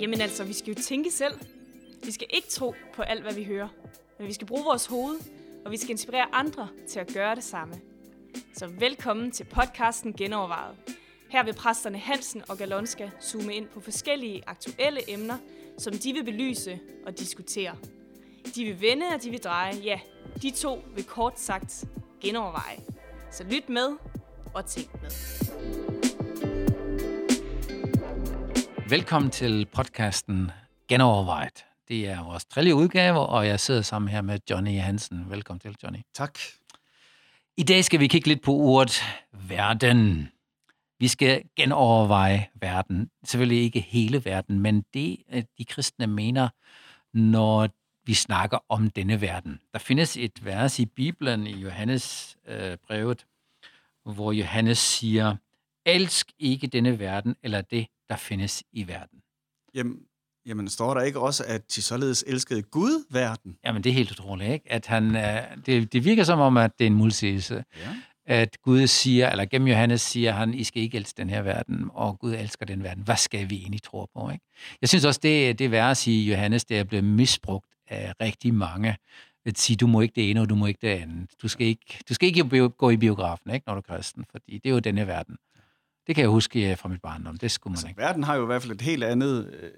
Jamen altså, vi skal jo tænke selv. Vi skal ikke tro på alt, hvad vi hører. Men vi skal bruge vores hoved, og vi skal inspirere andre til at gøre det samme. Så velkommen til podcasten Genovervejet. Her vil præsterne Hansen og Galonska zoome ind på forskellige aktuelle emner, som de vil belyse og diskutere. De vil vende, og de vil dreje. Ja, de to vil kort sagt genoverveje. Så lyt med og tænk med. Velkommen til podcasten Genovervejet. Det er vores tredje udgave, og jeg sidder sammen her med Johnny Hansen. Velkommen til, Johnny. Tak. I dag skal vi kigge lidt på ordet verden. Vi skal genoverveje verden. Selvfølgelig ikke hele verden, men det, de kristne mener, når vi snakker om denne verden. Der findes et vers i Bibelen, i Johannes øh, brevet, hvor Johannes siger, elsk ikke denne verden, eller det, der findes i verden. Jamen, jamen står der ikke også, at de således elskede Gud verden? Jamen, det er helt utroligt, ikke? At han, øh, det, det virker som om, at det er en modsigelse. Ja. At Gud siger, eller gennem Johannes siger han, I skal ikke elske den her verden, og Gud elsker den verden. Hvad skal vi egentlig tro på, ikke? Jeg synes også, det, det vers i Johannes, det er blevet misbrugt af rigtig mange. At sige, du må ikke det ene, og du må ikke det andet. Du skal ikke, du skal ikke gå i biografen, ikke, når du er kristen, fordi det er jo denne verden. Det kan jeg huske fra mit barndom. Det skulle man Altså, ikke. verden har jo i hvert fald et helt andet, øh,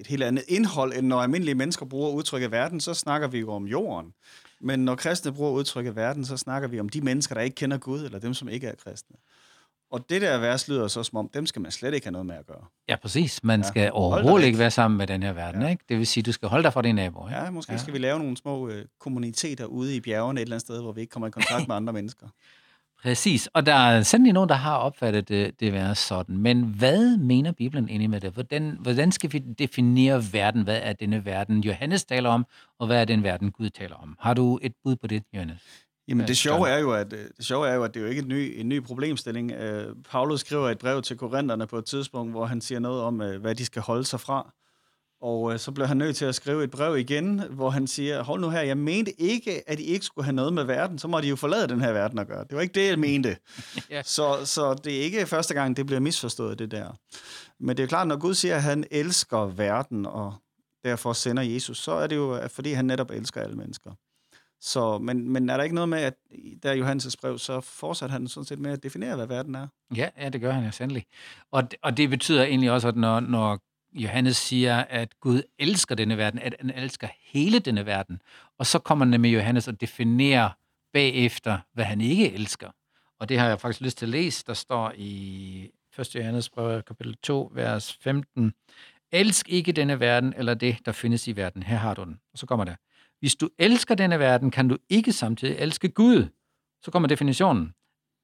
et helt andet indhold, end når almindelige mennesker bruger udtrykket verden, så snakker vi jo om jorden. Men når kristne bruger udtrykket verden, så snakker vi om de mennesker, der ikke kender Gud, eller dem, som ikke er kristne. Og det der vers lyder så som om, dem skal man slet ikke have noget med at gøre. Ja, præcis. Man Ja, skal overhovedet ikke være sammen med den her verden, Ja. ikke? Det vil sige, du skal holde dig fra dine naboer, ikke? Ja, måske ja. skal vi lave nogle små øh, kommuniteter ude i bjergene et eller andet sted, hvor vi ikke kommer i kontakt med andre mennesker. Præcis, og der er sandelig nogen, der har opfattet det, det være sådan. Men hvad mener Bibelen egentlig med det? Hvordan, hvordan skal vi definere verden? Hvad er denne verden, Johannes taler om, og hvad er den verden, Gud taler om? Har du et bud på det, Johannes? Jamen Ja, det sjove er jo, at øh, det sjove er jo, at det er jo ikke en ny, en ny problemstilling. Uh, Paulus skriver et brev til korinterne på et tidspunkt, hvor han siger noget om, uh, hvad de skal holde sig fra. Og uh, så bliver han nødt til at skrive et brev igen, hvor han siger, hold nu her, jeg mente ikke, at I ikke skulle have noget med verden, så må de jo forlade den her verden at gøre. Det var ikke det, jeg mente. Ja. så, så det er ikke første gang, det bliver misforstået, det der. Men det er klart, når Gud siger, at han elsker verden, og derfor sender Jesus, så er det jo, fordi han netop elsker alle mennesker. Så, men, men er der ikke noget med, at der i Johannes' brev, så fortsætter han sådan set med at definere, hvad verden er? Ja, ja det gør han jo sandelig. Og, og det betyder egentlig også, at når, når Johannes siger, at Gud elsker denne verden, at han elsker hele denne verden, og så kommer han med Johannes og definerer bagefter, hvad han ikke elsker. Og det har jeg faktisk lyst til at læse. Der står i 1. Johannes brev, kapitel 2, vers 15. Elsk ikke denne verden, eller det, der findes i verden. Her har du den. Og så kommer der. Hvis du elsker denne verden, kan du ikke samtidig elske Gud. Så kommer definitionen.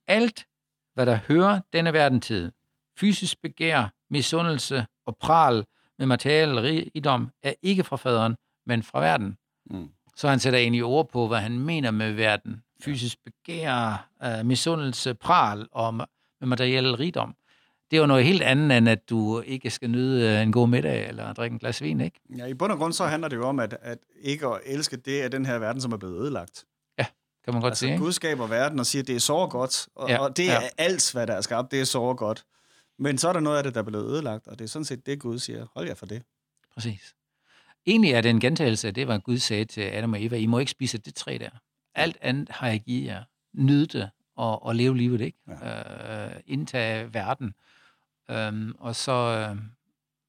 Alt, hvad der hører denne verden til, fysisk begær, misundelse og pral med materiel rigdom, er ikke fra faderen, men fra verden. Mm. Så han sætter egentlig ord på, hvad han mener med verden. Fysisk begær, uh, misundelse, pral og med materiel rigdom. Det er jo noget helt andet, end at du ikke skal nyde øh, en god middag eller drikke en glas vin, ikke? Ja, i bund og grund så handler det jo om, at, at ikke at elske det af den her verden, som er blevet ødelagt. Kan man godt Altså, sige, ikke? Gud skaber verden og siger, at det er så godt, og, Ja, ja, og det er ja. ja. alt, hvad der er skabt, det er så godt. Men så er der noget af det, der er blevet ødelagt, og det er sådan set det, Gud siger. Hold jer for det. Præcis. Egentlig er det en gentagelse af det, hvad Gud sagde til Adam og Eva. I må ikke spise det træ der. Alt andet har jeg givet jer. Nyd det og, og leve livet, ikke? Ja. Øh, indtage verden. Øhm, og så øh,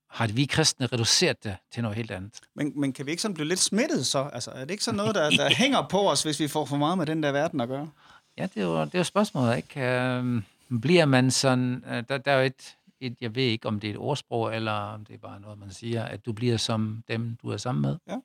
har vi kristne reduceret det til noget helt andet. Men, men kan vi ikke sådan blive lidt smittet så? Altså, er det ikke sådan noget, der, der hænger på os, hvis vi får for meget med den der verden at gøre? Ja, det er jo, det er jo spørgsmålet, ikke? Øhm, bliver man sådan... Øh, der, der er jo et, et... Jeg ved ikke, om det er et ordsprog, eller om det er bare noget, man siger, at du bliver som dem, du er sammen med. Ja.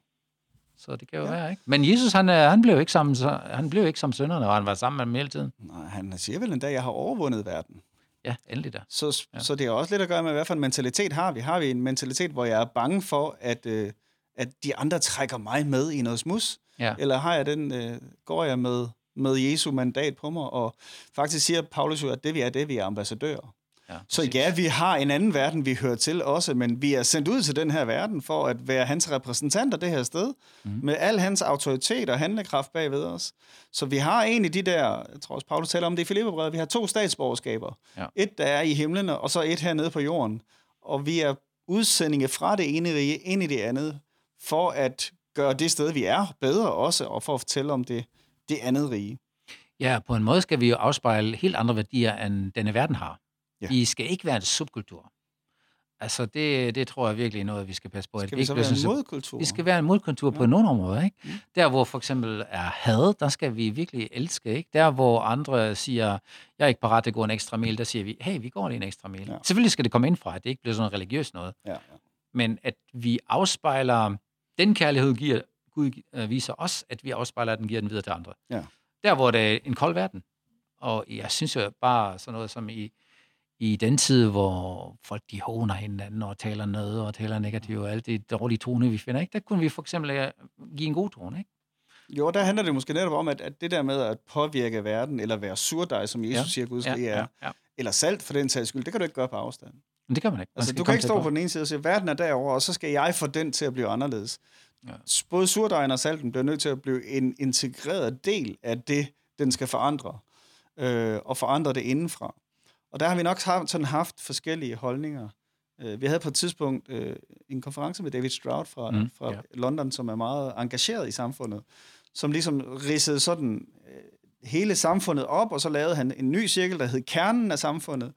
Så det kan jo ja. Være, ikke? Men Jesus, han, han blev ikke sammen, så- han blev ikke som sønderne, og han var sammen med dem hele tiden. Nej, han siger vel endda, at jeg har overvundet verden. Ja, endelig da. Så, Ja. så det har også lidt at gøre med, hvad for en mentalitet har vi. Har vi en mentalitet, hvor jeg er bange for, at, øh, at de andre trækker mig med i noget smus? Ja. Eller har jeg den, øh, går jeg med, med Jesu mandat på mig? Og faktisk siger Paulus jo, at det vi er, det vi er ambassadører. Ja, Så ja, vi har en anden verden, vi hører til også, men vi er sendt ud til den her verden for at være hans repræsentanter det her sted, mm. med al hans autoritet og handlekraft bagved os. Så vi har egentlig de der, jeg tror også Paulus taler om det i Filipperbrevet, vi har to statsborgerskaber. Ja. Et, der er i himlen, og så et hernede på jorden. Og vi er udsendinge fra det ene rige ind i det andet, for at gøre det sted, vi er, bedre også, og for at fortælle om det, det andet rige. Ja, på en måde skal vi jo afspejle helt andre værdier, end denne verden har. Ja. Vi skal ikke være en subkultur. Altså, det, det tror jeg virkelig er noget, vi skal passe på. at Skal det vi ikke så bliver være en modkultur? Vi skal være en modkultur på Ja. nogle områder, ikke? Mm. Der, hvor for eksempel er had, der skal vi virkelig elske, ikke? Der, hvor andre siger, jeg er ikke parat til at gå en ekstra mil, der siger vi, hey, vi går lige en ekstra mil. Ja. Selvfølgelig skal det komme ind fra, at det ikke bliver sådan noget religiøst noget, Ja, ja. men at vi afspejler den kærlighed, giver, Gud øh, viser os, at vi afspejler, at den giver den videre til andre. Ja. Der, hvor det er en kold verden. Og jeg synes jo bare sådan noget som i, i den tid, hvor folk de håner hinanden og taler noget og taler negativt og alt det dårlige tone, vi finder, ikke? der kunne vi for eksempel øh, give en god tone. Ikke? Jo, der handler det måske netop om, at, at det der med at påvirke verden, eller være surdej, som Jesus Ja. ja. siger, Guds rige er, ja, ja. eller salt for den sags skyld, det kan du ikke gøre på afstand. Men det kan man ikke. Man Altså, skal du kan ikke stå på. den ene side og sige, at verden er derovre, og så skal jeg få den til at blive anderledes. Ja. Både surdejen og salten bliver nødt til at blive en integreret del af det, den skal forandre, øh, og forandre det indenfra. Og der har vi nok haft, sådan haft forskellige holdninger. Øh, vi havde på et tidspunkt øh, en konference med David Stroud fra, mm, fra ja. London, som er meget engageret i samfundet, som ligesom ridsede sådan øh, hele samfundet op, og så lavede han en ny cirkel, der hed Kernen af samfundet,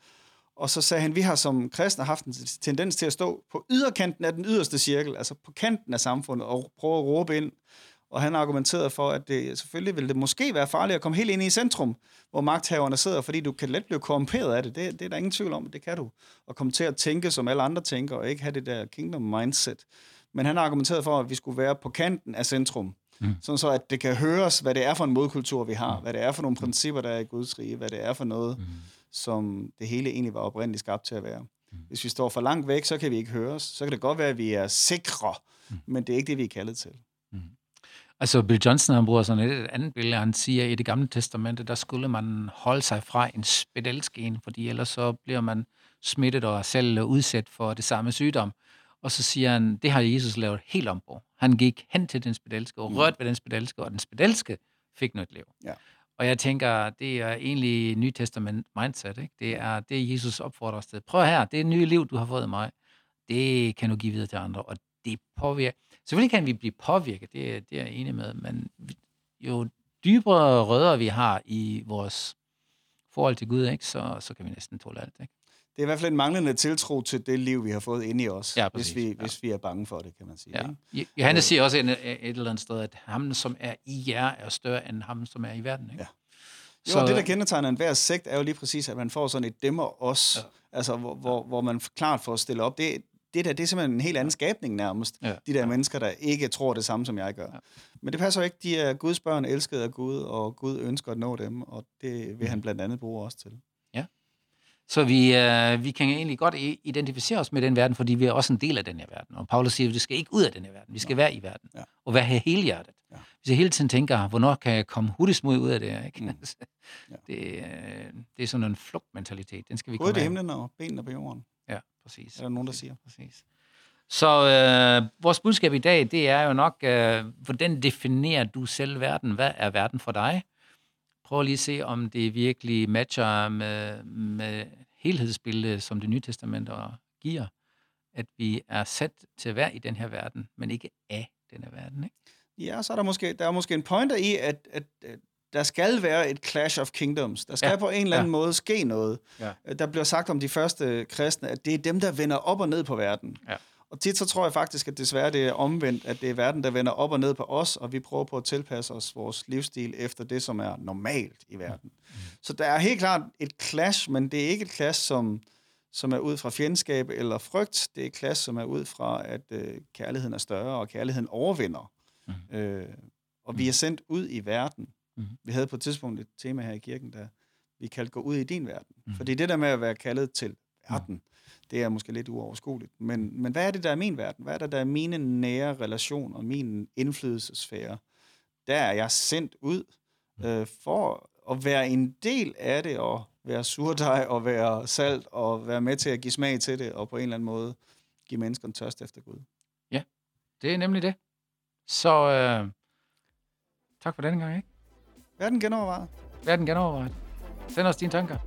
og så sagde han, vi har som kristne haft en tendens til at stå på yderkanten af den yderste cirkel, altså på kanten af samfundet, og prøve at råbe ind. Og han argumenterede for, at det selvfølgelig ville det måske være farligt at komme helt ind i centrum, hvor magthaverne sidder, fordi du kan let blive korrumperet af det. Det, det er der ingen tvivl om, det kan du. Og komme til at tænke, som alle andre tænker, og ikke have det der kingdom mindset. Men han argumenterede for, at vi skulle være på kanten af centrum. Mm. Sådan så, at det kan høres, hvad det er for en modkultur, vi har. Hvad det er for nogle principper, der er i Guds rige. Hvad det er for noget, mm. som det hele egentlig var oprindeligt skabt til at være. Mm. Hvis vi står for langt væk, så kan vi ikke høres. Så kan det godt være, at vi er sikre, mm. men det er ikke det, vi er kaldet til. Altså Bill Johnson, han bruger sådan et, et andet billede, han siger, at i det gamle testamente, der skulle man holde sig fra en spedelsken, fordi ellers så bliver man smittet og selv udsat for det samme sygdom. Og så siger han, det har Jesus lavet helt om på. Han gik hen til den spedalske og rørte ved den spedalske, og den spedalske fik nyt liv. Ja. Og jeg tænker, det er egentlig Nye Testament mindset. Ikke? Det er det, Jesus opfordrer os til. Prøv her, det er nye liv, du har fået af mig. Det kan du give videre til andre. Og det påvirker. Selvfølgelig kan vi blive påvirket, det, er- det er jeg enig med, men jo dybere rødder vi har i vores forhold til Gud, ikke, så, så kan vi næsten tåle alt. Ikke? Det er i hvert fald en manglende tiltro til det liv, vi har fået inde i os, Ja, hvis, vi, Ja. hvis vi er bange for det, kan man sige. Ja. Ikke? Johannes siger også et, et eller andet sted, at ham, som er i jer, er større end ham, som er i verden. Ikke? Ja. Jo, så, det, der kendetegner enhver sekt, er jo lige præcis, at man får sådan et dæmmer os, ja. altså hvor, hvor, hvor man klart får stillet op. Det, det der, det er simpelthen en helt anden skabning nærmest, Ja. de der mennesker, der ikke tror det samme, som jeg gør. Ja. Men det passer jo ikke. De er Guds børn, elsket af Gud, og Gud ønsker at nå dem, og det vil han blandt andet bruge os til. Så vi, øh, vi kan egentlig godt identificere os med den verden, fordi vi er også en del af den her verden. Og Paulus siger, at vi skal ikke ud af den her verden. Vi skal være i verden. Ja. Og være her hele hjertet. Ja. Hvis jeg hele tiden tænker, hvornår kan jeg komme hurtigst mod ud af det her? Ikke? Mm. Det, øh, det er sådan en flugtmentalitet. Den skal vi Hovedet komme i himlen og benene på jorden, Ja, præcis. er der nogen, der siger. Præcis. Så øh, vores budskab i dag, det er jo nok, øh, hvordan definerer du selv verden? Hvad er verden for dig? Prøv lige at se, om det virkelig matcher med, med helhedsbilledet, som det nye testament giver. At vi er sat til at være i den her verden, men ikke af den her verden. Ikke? Ja, så er der måske, der er måske en pointer i, at, at, at der skal være et clash of kingdoms. Der skal Ja, på en eller anden ja. ja. måde ske noget. Ja. Der bliver sagt om de første kristne, at det er dem, der vender op og ned på verden. Ja. Og tit så tror jeg faktisk, at desværre det er omvendt, at det er verden, der vender op og ned på os, og vi prøver på at tilpasse os vores livsstil efter det, som er normalt i verden. Mm. Så der er helt klart et clash, men det er ikke et clash, som, som er ud fra fjendskab eller frygt. Det er et clash, som er ud fra, at øh, kærligheden er større, og kærligheden overvinder. Mm. Øh, og vi er sendt ud i verden. Mm. Vi havde på et tidspunkt et tema her i kirken, der vi kaldte gå ud i din verden. Mm. Fordi det der med at være kaldet til verden, mm. det er måske lidt uoverskueligt. Men, men hvad er det, der er min verden? Hvad er det, der er mine nære relationer, min indflydelsesfære? Der er jeg sendt ud øh, for at være en del af det og være surdej og være salt og være med til at give smag til det, og på en eller anden måde give mennesker en tørst efter Gud. Det er nemlig det. Så øh, tak for denne gang, ikke? Verden genovervejet. Verden genovervejet. Send os dine tanker.